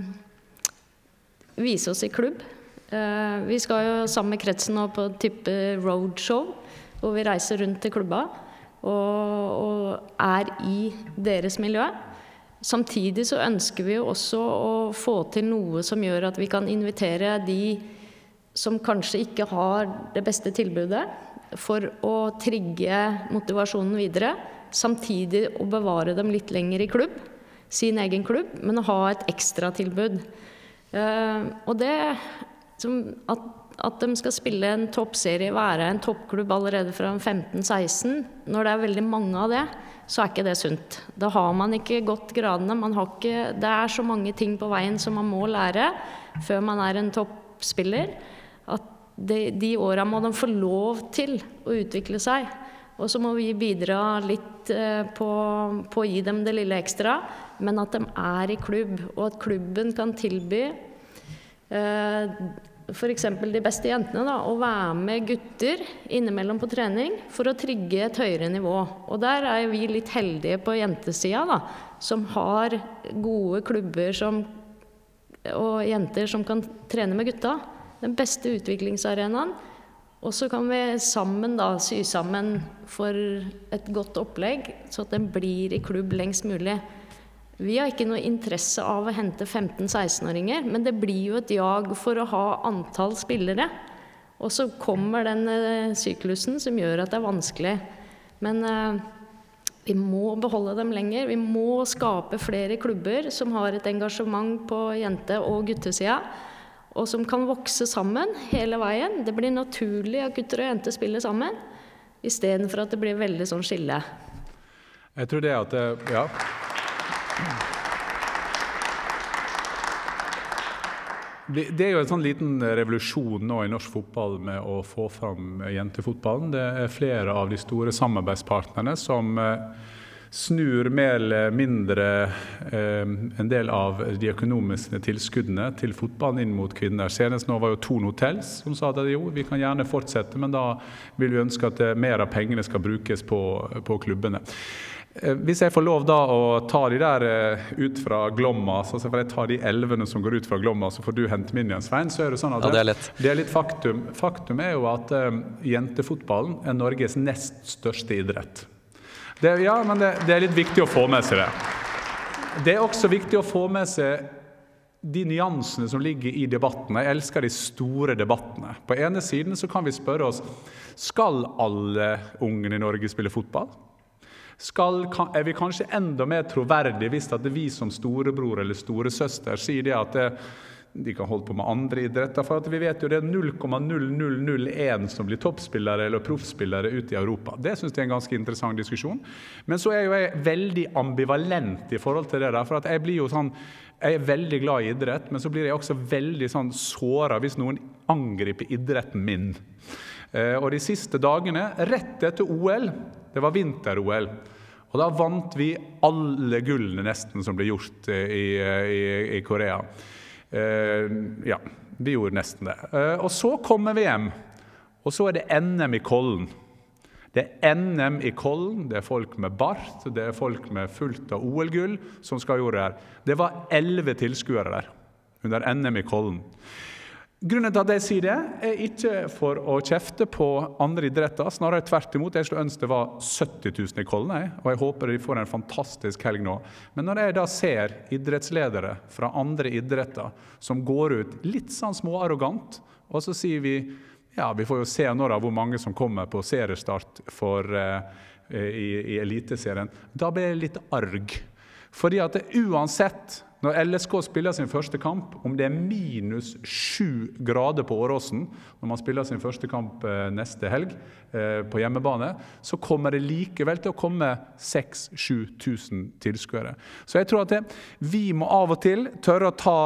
vise oss i klubb. Vi skal jo sammen med kretsen nå på type roadshow, hvor vi reiser rundt til klubba og, og er i deres miljø. Samtidig så ønsker vi jo også å få til noe som gjør at vi kan invitere de som kanskje ikke har det beste tilbudet, for å trigge motivasjonen videre. Samtidig å bevare dem litt lenger i klubb, sin egen klubb, men å ha et ekstratilbud. Uh, og det at, at de skal spille en toppserie, være en toppklubb allerede fra 15-16, når det er veldig mange av det, så er ikke det sunt. Da har man ikke gått gradene. Ikke, det er så mange ting på veien som man må lære før man er en toppspiller. De, de åra må de få lov til å utvikle seg. Og så må vi bidra litt eh, på, på, å gi dem det lille ekstra, men at de er i klubb, og at klubben kan tilby eh, f.eks. de beste jentene da, å være med gutter innimellom på trening for å trigge et høyere nivå. Og der er vi litt heldige på jentesida, da, som har gode klubber som, og jenter som kan trene med gutta den beste utviklingsarenaen. Og så kan vi sammen da sy sammen for et godt opplegg, så at den blir i klubb lengst mulig. Vi har ikke noe interesse av å hente 15-16-åringer, men det blir jo et jag for å ha antall spillere. Og så kommer den uh, syklusen som gjør at det er vanskelig. Men eh, vi må beholde dem lenger. Vi må skape flere klubber som har et engasjement på jente- og guttesida og som kan vokse sammen hele veien. Det blir naturlig at gutter og jenter spiller sammen, istedenfor at det blir veldig sånn skille. Jeg tror det at Ja. Det, det er jo en sånn liten revolusjon nå i norsk fotball med å få fram jentefotballen. Det er flere av de store samarbeidspartnerne som eh, snur mer eller mindre eh, en del av de økonomiske tilskuddene til fotballen inn mot kvinner. Senest nå var jo Thon Hotels som sa at jo, vi kan gjerne fortsette, men da vil vi ønske at mer av pengene skal brukes på, på klubbene. Eh, hvis jeg får lov da å ta de der eh, ut fra Glomma, så får jeg ta de elvene som går ut fra Glomma, så får du hente min igjen, Svein. Så er det sånn at Ja, det er det er litt faktum. Faktum er jo at jentefotballen er Norges nest største idrett. Det, ja, men det, det er litt viktig å få med seg det. Det er også viktig å få med seg de nyansene som ligger i debattene. Jeg elsker de store debattene. På ene siden så kan vi spørre oss skal alle ungene i Norge spille fotball. Skal, er vi kanskje enda mer troverdige hvis at vi som storebror eller storesøster sier det at det, de kan holde på med andre idretter. For vi vet jo det er 0,0001 som blir toppspillere eller proffspillere ute i Europa. Det syns jeg er en ganske interessant diskusjon. Men så er jo jeg veldig ambivalent i forhold til det der. For jeg blir jo sånn jeg er veldig glad i idrett, men så blir jeg også veldig sånn såra hvis noen angriper idretten min. Eh, Og de siste dagene, rett etter OL, det var vinter-OL, og da vant vi alle gullene nesten som ble gjort eh, i, i, i Korea. Eh, ja, vi gjorde nesten det. Eh, og så kommer VM, og så er det NM i Kollen. Det er NM i Kollen, det er folk med bart, det er folk med fullt av OL-gull som skal gjøre det her. Det var elleve tilskuere der under NM i Kollen. Grunnen til at jeg sier det, er ikke for å kjefte på andre idretter. Snarere tvert imot. Jeg skulle ønske det var 70 000 i Kollen, og jeg håper de får en fantastisk helg nå. Men når jeg da ser idrettsledere fra andre idretter som går ut litt sånn småarrogant, og så sier vi ja, vi får jo se nå da hvor mange som kommer på seriestart for, uh, i, i Eliteserien. Da blir jeg litt arg. Fordi at det, uansett, når LSK spiller sin første kamp, om det er minus sju grader på Åråsen når man spiller sin første kamp eh, neste helg eh, på hjemmebane, så kommer det likevel til å komme 6000-7000 tilskuere. Så jeg tror at det, vi må av og til tørre å ta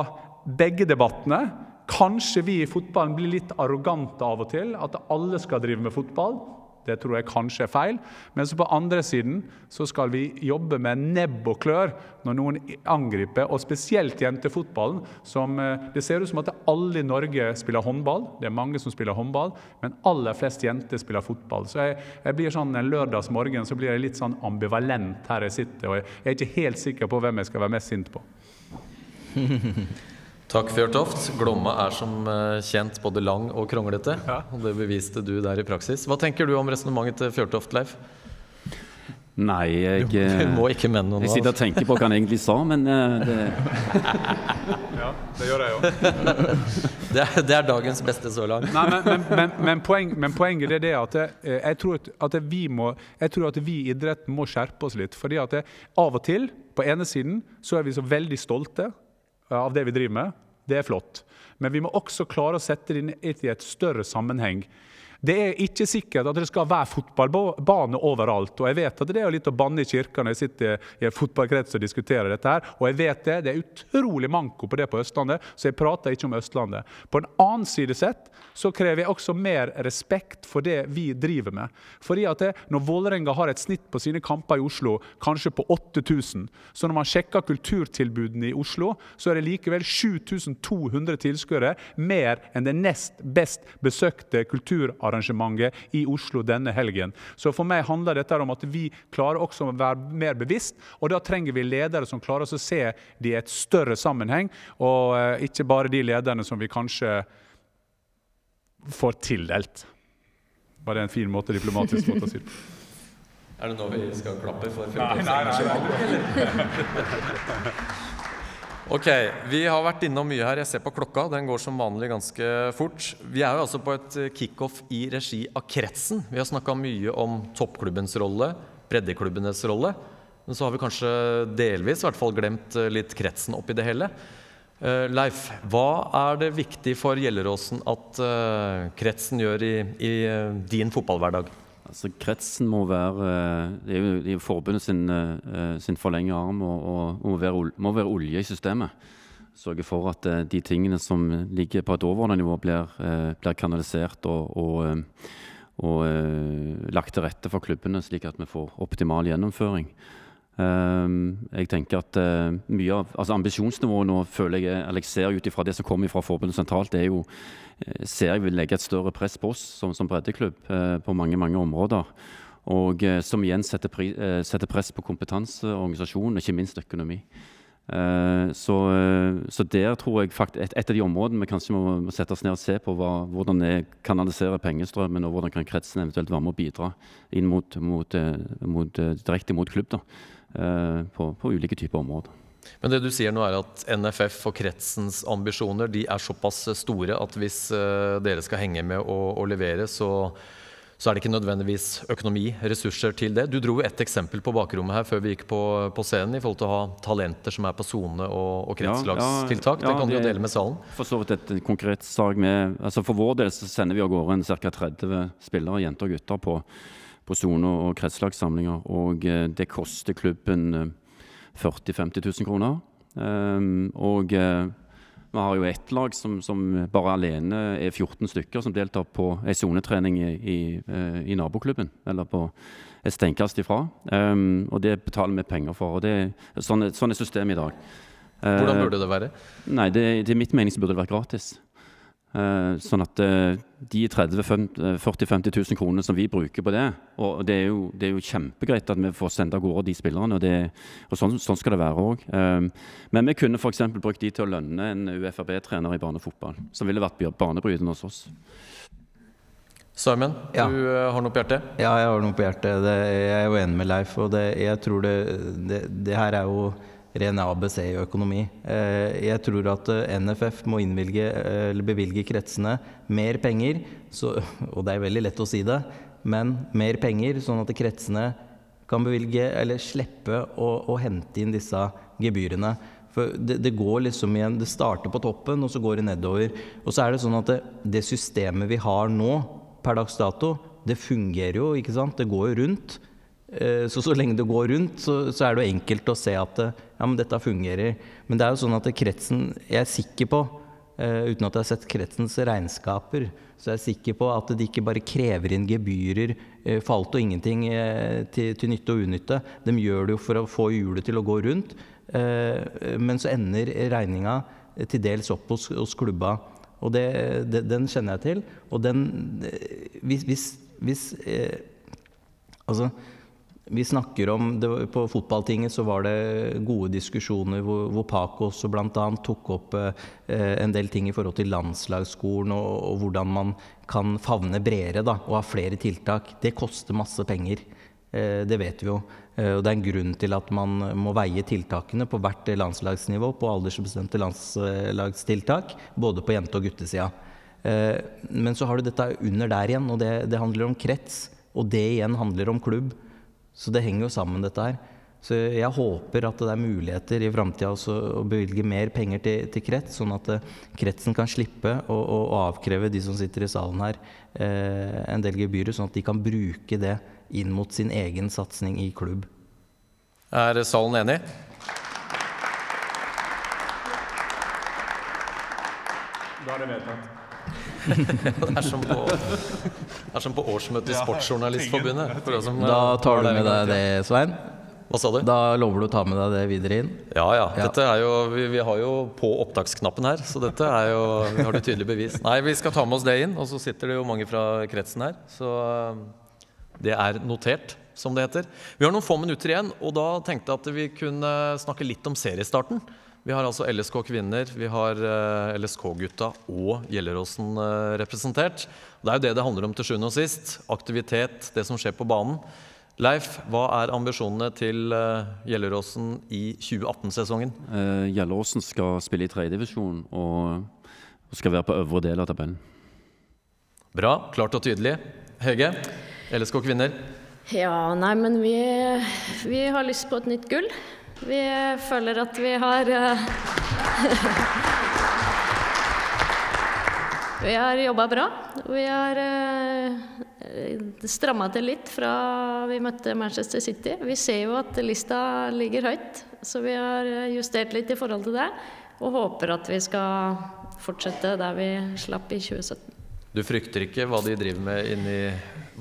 begge debattene. Kanskje vi i fotballen blir litt arrogante av og til. At alle skal drive med fotball. Det tror jeg kanskje er feil. Men så på andre siden så skal vi jobbe med nebb og klør når noen angriper, og spesielt jentefotballen. Som, eh, det ser ut som at alle i Norge spiller håndball. Det er mange som spiller håndball, men aller flest jenter spiller fotball. Så jeg, jeg blir sånn en lørdagsmorgen så blir jeg litt sånn ambivalent her jeg sitter. Og jeg, er ikke helt sikker på hvem jeg skal være mest sint på. Takk, Fjørtoft. Glomma er som eh, kjent både lang og kronglete. Og det beviste du der i praksis. Hva tenker du om resonnementet til Fjørtoft, Leif? Nei, jeg, Du eh, må ikke mene noe jeg sitter og tenker på hva han egentlig sa, men eh, det, Ja, det gjør jeg jo. Det er, det er dagens beste så langt. Nei, men, men, men, men, poeng, men poenget er det at eh, jeg tror at, at vi må, jeg tror at vi i idretten må skjerpe oss litt. fordi at jeg, av og til, på ene siden, så er vi så veldig stolte av det vi driver med. Det er flott. Men vi må også klare å sette det inn i et større sammenheng. Det er ikke sikkert at det skal være fotballbane overalt. Og jeg vet at det er litt å banne i kirka når jeg sitter i en fotballkrets og diskuterer dette her. Og jeg vet det. Det er utrolig manko på det på Østlandet, så jeg prater ikke om Østlandet. På en annen side sett så krever jeg også mer respekt for det vi driver med. Fordi at det, Når Vålerenga har et snitt på sine kamper i Oslo kanskje på 8000, så når man sjekker kulturtilbudene i Oslo, så er det likevel 7200 tilskuere mer enn det nest best besøkte kulturarrangementet i Oslo denne helgen. Så for meg handler dette om at vi klarer også å være mer bevisst, og da trenger vi ledere som klarer oss å se det i et større sammenheng, og eh, ikke bare de lederne som vi kanskje får tildelt. Var det en fin måte, diplomatisk måte å si det på? Er det nå vi skal klappe for Nei, nei, nei, Ok, vi har vært innom mye her. Jeg ser på klokka, den går som vanlig ganske fort. Vi er jo altså på et kickoff i regi av Kretsen. Vi har snakka mye om toppklubbens rolle, breddeklubbenes rolle. Men så har vi kanskje delvis i hvert fall glemt eh, litt Kretsen oppi det hele. Eh, Leif, hva er det viktig for Gjelleråsen at eh, Kretsen gjør i, i eh, din fotballhverdag? Altså, kretsen må være eh, Det er jo, det er forbundet sin, uh, sin forlengede arm og, og, må, være, må, være, olje i systemet. Sørge for at uh, de tingene som ligger på et overordnet nivå, blir, blir kanalisert og, og, og lagt til rette for klubbene, slik at vi får optimal gjennomføring. Jeg tenker at mye av altså Ambisjonsnivået nå føler jeg, eller jeg ser ut ifra det som kommer fra forbundet sentralt, det er jo Eh, ser jeg vil legge et større press på oss som, som breddeklubb eh, på mange mange områder. Og eh, som igjen setter, pri, setter press på kompetanse, organisasjon og ikke minst økonomi. Så, så, der tror jeg faktisk et, av de områdene vi kanskje må, sette oss ned og se på, hva, hvordan det kanaliserer pengestrømmen, og hvordan kan kretsen eventuelt være med å bidra inn mot, mot, mot, direkte mot klubb da, på, på ulike typer områder. Men det du sier nå er at NFF og kretsens ambisjoner de er såpass store at hvis uh, dere skal henge med og, og levere, så, så, er det ikke nødvendigvis økonomi, ressurser til det. Du dro jo ett eksempel på bakrommet her før vi gikk på, på scenen i forhold til å ha talenter som er på sone og, og kretslagstiltak. Ja, ja, det kan du jo dele med salen. For så vidt et konkret sag med altså For vår del så sender vi av gårde ca. 30 spillere, jenter og gutter, på, på sone- og kretslagssamlinger. Og uh, det koster klubben uh, 40 000-50 000 kroner. Um, og uh, vi har jo ett lag som, som, bare alene er 14 stykker, som deltar på ei sonetrening i, i, uh, i, naboklubben. Eller på et steinkast ifra. Um, og det betaler vi penger for. og det, Sånn sånn er systemet i dag. Hvordan burde det være? Nei, det, Til mitt mening så burde det vært gratis. Uh, sånn at uh, de 30 40 50 000 kronene som vi bruker på det Og det er jo, det er jo kjempegreit at vi får sende av gårde de spillerne, og, det, og sånn, sånn, skal det være òg. Uh, men vi kunne f.eks. brukt de til å lønne en UFRB-trener i barnefotball, som ville vært banebrytende hos oss. Simon, ja. du har noe på hjertet? Ja, jeg har noe på hjertet. Det, jeg er jo enig med Leif. og jeg tror det, det her er jo ren ABC i økonomi. Eh, jeg tror at eh, NFF må innvilge, eller bevilge kretsene mer penger, så, og det er veldig lett å si det, men mer penger, sånn at kretsene kan bevilge, eller slippe å, å hente inn disse gebyrene. For det, det, går liksom igjen Det starter på toppen, og så går det nedover. Og så er det sånn at det, det systemet vi har nå, per dags dato, det fungerer jo, ikke sant? Det går jo rundt. Eh, så så lenge det går rundt, så, så, er det jo enkelt å se at eh, ja, men dette fungerer. Men det er jo sånn at kretsen Jeg er sikker på, uh, uten at jeg har sett kretsens regnskaper, så jeg er sikker på at de ikke bare krever inn gebyrer for alt og ingenting til, til, nytte og unytte. De gjør det jo for å få hjulet til å gå rundt. men så ender regninga til dels opp hos, hos klubba. Og det, det, den kjenner jeg til. Og den Hvis, hvis, hvis Altså vi snakker om, det, På fotballtinget så var det gode diskusjoner hvor, hvor Paco også bl.a. tok opp eh, en del ting i forhold til landslagsskolen og, og, hvordan man kan favne bredere da, og ha flere tiltak. Det koster masse penger. Eh, det vet vi jo. Eh, og det er en grunn til at man må veie tiltakene på hvert landslagsnivå, på aldersbestemte landslagstiltak, både på jente- og guttesida. Eh, men så har du dette under der igjen, og det, det handler om krets. Og det igjen handler om klubb. Så det henger jo sammen, dette her. Så jeg håper at det er muligheter i framtida å bevilge mer penger til, til, krets, sånn at uh, kretsen kan slippe å, å, avkreve de som sitter i salen her, eh, en del gebyrer, sånn at de kan bruke det inn mot sin egen satsing i klubb. Er salen enig? Da er det vedtatt. det, er som på, er som på årsmøtet i Sportsjournalistforbundet. Da tar du med deg det, Svein? Hva sa du? Da lover du å ta med deg det videre inn? Ja, ja. Dette er jo, vi, vi har jo på opptaksknappen her, så dette er jo Vi har det tydelig bevis. Nei, vi skal ta med oss det inn. Og så sitter det jo mange fra kretsen her. Så eh, det er notert, som det heter. Vi har noen få minutter igjen, og da tenkte jeg at vi kunne snakke litt om seriestarten. Vi har altså LSK kvinner, vi har eh, LSK-gutta og Gjelleråsen uh, representert. Det er jo det det handler om til sjuende og sist. Aktivitet, det som skjer på banen. Leif, hva er ambisjonene til uh, Gjelleråsen i 2018-sesongen? Uh, Gjelleråsen skal spille i tredjedivisjon og, og skal være på øvre del av tabellen. Bra. Klart og tydelig. Hege, LSK kvinner? Ja, nei, men vi, vi har lyst på et nytt gull. Vi føler at vi har eh, Vi har jobba bra. Vi har eh, stramma til litt fra vi møtte Manchester City. Vi ser jo at lista ligger høyt, så vi har justert litt i forhold til det. Og håper at vi skal fortsette der vi slapp i 2017. Du frykter ikke hva de driver med inni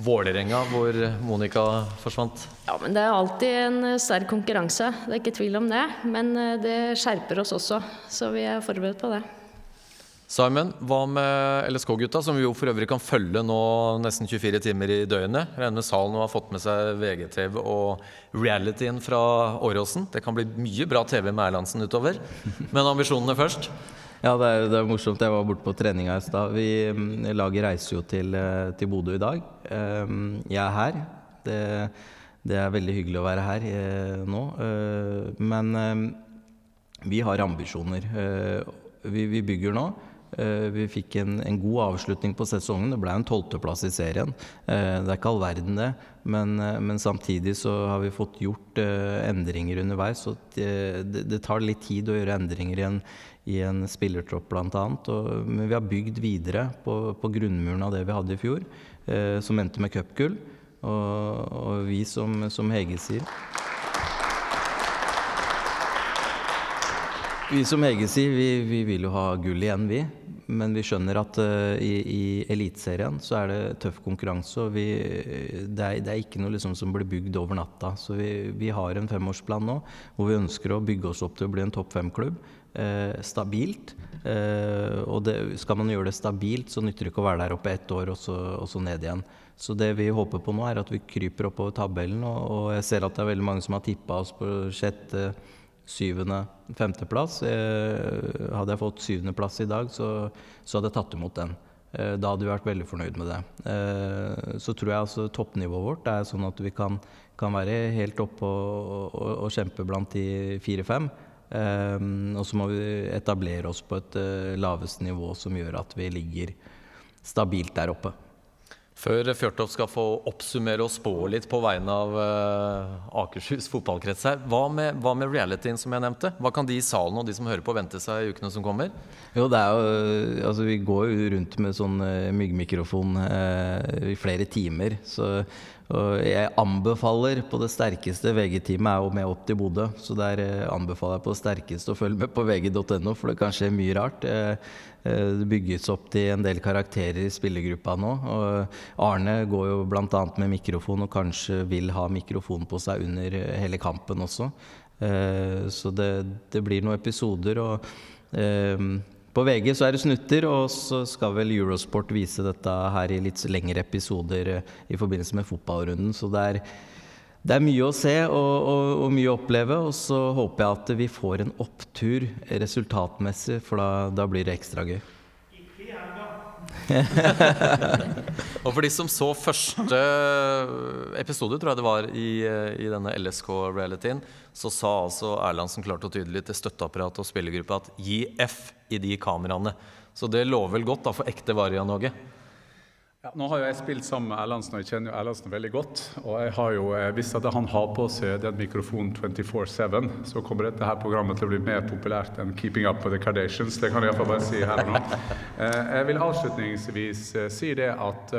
Vålerenga, hvor Monica forsvant? Ja, men det er alltid en sterk konkurranse. Det er ikke tvil om det. Men eh, det skjerper oss også, så vi er forberedt på det. Simon, hva med LSK-gutta, som vi jo for øvrig kan følge nå nesten 24 timer i døgnet? Regner med salen har fått med seg VGTV og realityen fra Åråsen. Det kan bli mye bra TV med Erlandsen utover. Men ambisjonene først? Ja, det er, det er, morsomt. Jeg var borte på treninga i stad. Mm, laget reiser jo til, eh, til Bodø i dag. Ehm, jeg er her. Det, det, er veldig hyggelig å være her eh, nå. Eh, men vi har ambisjoner. Vi, vi bygger nå. Eh, vi fikk en, en, god avslutning på sesongen. Det ble en tolvteplass i serien. Eh, det er ikke all verden, det. Men, eh, men, samtidig så har vi fått gjort endringer underveis. Så det, det tar litt tid å gjøre endringer i en, i en spillertropp, bl.a. Men vi har bygd videre på, på, grunnmuren av det vi hadde i fjor, som endte med cupgull. Og, og vi, som, som Hege sier Vi som Hege sier, vi, vi, vil jo ha gull igjen, vi. Men vi skjønner at uh, i, i Eliteserien så er det tøff konkurranse. Og vi, det, er, det, er, ikke noe liksom som blir bygd over natta. Så vi, vi, har en femårsplan nå hvor vi ønsker å bygge oss opp til å bli en topp fem-klubb. Uh, stabilt. Uh, og det, skal man gjøre det stabilt, så nytter det ikke å være der oppe ett år og så, og så ned igjen. Så det vi håper på nå, er at vi kryper oppover tabellen. Og, og jeg ser at det er veldig mange som har tippa oss på sjette syvende, femteplass. Eh, hadde jeg fått syvendeplass i dag, så, så, hadde jeg tatt imot den. Eh, da hadde vi vært veldig fornøyd med det. Eh, så tror jeg altså toppnivået vårt er sånn at vi kan, kan være helt oppe og, og, og, kjempe blant de fire-fem. Og så må vi etablere oss på et laveste nivå som gjør at vi ligger stabilt der oppe. Før Fjørtoft skal få oppsummere og spå litt på vegne av uh, Akershus fotballkrets her. Hva med, hva med, realityen som jeg nevnte? Hva kan de i salen og de som hører på vente seg i ukene som kommer? Jo, det er jo Altså, vi går jo rundt med sånn myggmikrofon eh, i flere timer. Så jeg anbefaler på det sterkeste VG-teamet er jo med opp til Bodø. Så der anbefaler jeg på det sterkeste å følge med på vg.no, for det kan skje mye rart. Eh, det bygges opp til en del karakterer i spillergruppa nå. og Arne går jo bl.a. med mikrofon og kanskje vil ha mikrofon på seg under hele kampen også. Eh, så det, det blir noen episoder. og eh, på VG så er det snutter, og så skal vel Eurosport vise dette her i litt lengre episoder i forbindelse med fotballrunden. Så det er det er mye å se og, og, og, mye å oppleve, og så håper jeg at vi får en opptur resultatmessig, for da, da blir det ekstra gøy. og for de som så første episode, tror jeg det var, i, i denne LSK-realityen, så sa altså Erlandsen klart og tydelig til støtteapparatet og spillergruppa at gi F i de kameraene. Så det lover vel godt da for ekte Varia Norge? Ja, nå har jo jeg spilt sammen med Erlandsen, og jeg kjenner jo Erlandsen veldig godt. Og jeg har jo eh, visst at han har på seg den mikrofonen 24-7, så kommer dette her programmet til å bli mer populært enn 'Keeping Up with the Cardations'. Det kan jeg iallfall bare si her og nå. Eh, jeg vil avslutningsvis eh, si det at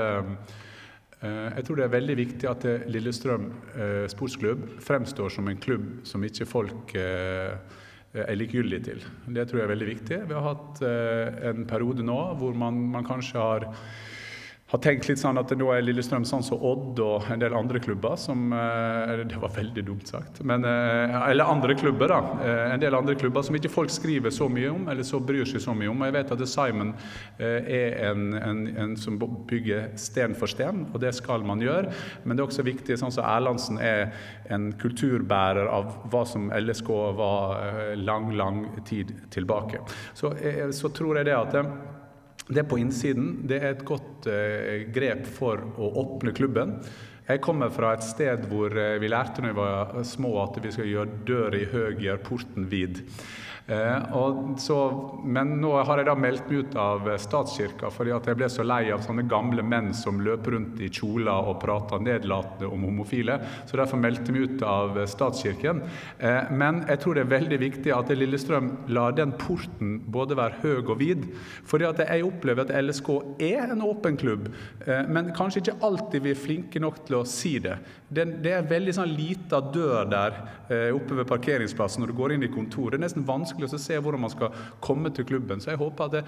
jeg tror det er veldig viktig at Lillestrøm sportsklubb fremstår som en klubb som ikke folk er likegyldige til. Det tror jeg er veldig viktig. Vi har hatt en periode nå hvor man, man kanskje har har tenkt litt sånn at nå er Lillestrøm sånn som Odd og en del andre klubber som eh, Det var veldig dumt sagt. Men, eh, eller andre klubber, da. Eh, en del andre klubber som ikke folk skriver så mye om, eller så bryr seg så mye om. Jeg vet at Simon er en, en, en som bygger sten for sten, og det skal man gjøre. Men det er også viktig, sånn som Erlandsen er en kulturbærer av hva som LSK var lang, lang tid tilbake. Så, så tror jeg det at det på innsiden det er et godt eh, grep for å åpne klubben. Jeg kommer fra et sted hvor eh, vi lærte når vi var små at vi skal gjøre døra i høy, gjøre porten vid. Eh, så, men nå har jeg da meldt meg ut av statskirka fordi at jeg ble så lei av sånne gamle menn som løper rundt i kjoler og prater nedlatende om homofile. Så derfor meldte jeg meg ut av statskirken. Eh, men jeg tror det er veldig viktig at Lillestrøm lar den porten både være høy og vid. fordi at jeg opplever at LSK er en åpen klubb, eh, men kanskje ikke alltid vi er flinke nok til å si det. Det, det er en veldig sånn lita dør der oppe ved parkeringsplassen når du går inn i kontoret. Det er nesten vanskelig vanskelig å se hvordan man skal komme til klubben. Så jeg håper at, det,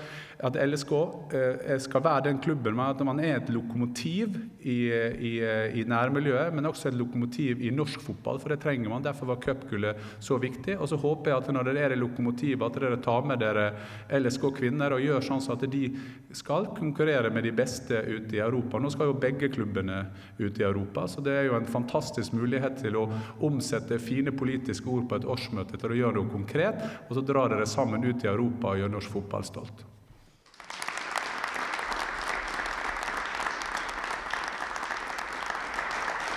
at LSK eh, skal være den klubben med at man er et lokomotiv i, i, i, nærmiljøet, men også et lokomotiv i norsk fotball, for det trenger man. Derfor var cupgullet så viktig. Og så håper jeg at når dere er i lokomotivet, at dere tar med dere LSK kvinner og gjør sånn at de skal konkurrere med de beste ute i Europa. Nå skal jo begge klubbene ut i Europa, så det er jo en fantastisk mulighet til å omsette fine politiske ord på et årsmøte til å gjøre noe konkret. Og så drar dere sammen ut i Europa og gjør norsk fotball stolt.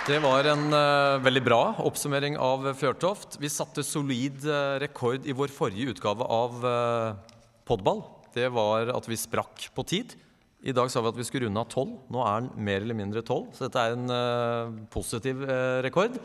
Det var en uh, veldig bra oppsummering av Fjørtoft. Vi satte solid uh, rekord i vår forrige utgave av uh, Podball. Det var at vi sprakk på tid. I dag sa vi at vi skulle runde av tolv. Nå er den mer eller mindre tolv, så dette er en positiv rekord.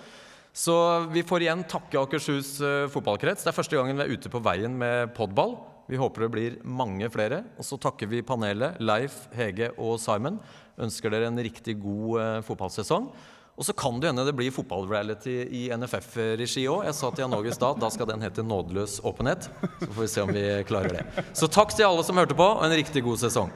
Så vi får igjen takke Akershus uh, fotballkrets. Det er første gangen vi er ute på veien med podball. Vi håper det blir mange flere. Og så takker vi panelet, Leif, Hege og Simon. Ønsker dere en riktig god uh, fotballsesong. Og så kan det hende det blir fotballreality i NFF-regi òg. Jeg sa til Jan Åge Stad da skal den hete Nådeløs åpenhet. Så får vi se om vi klarer det. Så takk til alle som hørte på, og en riktig god sesong.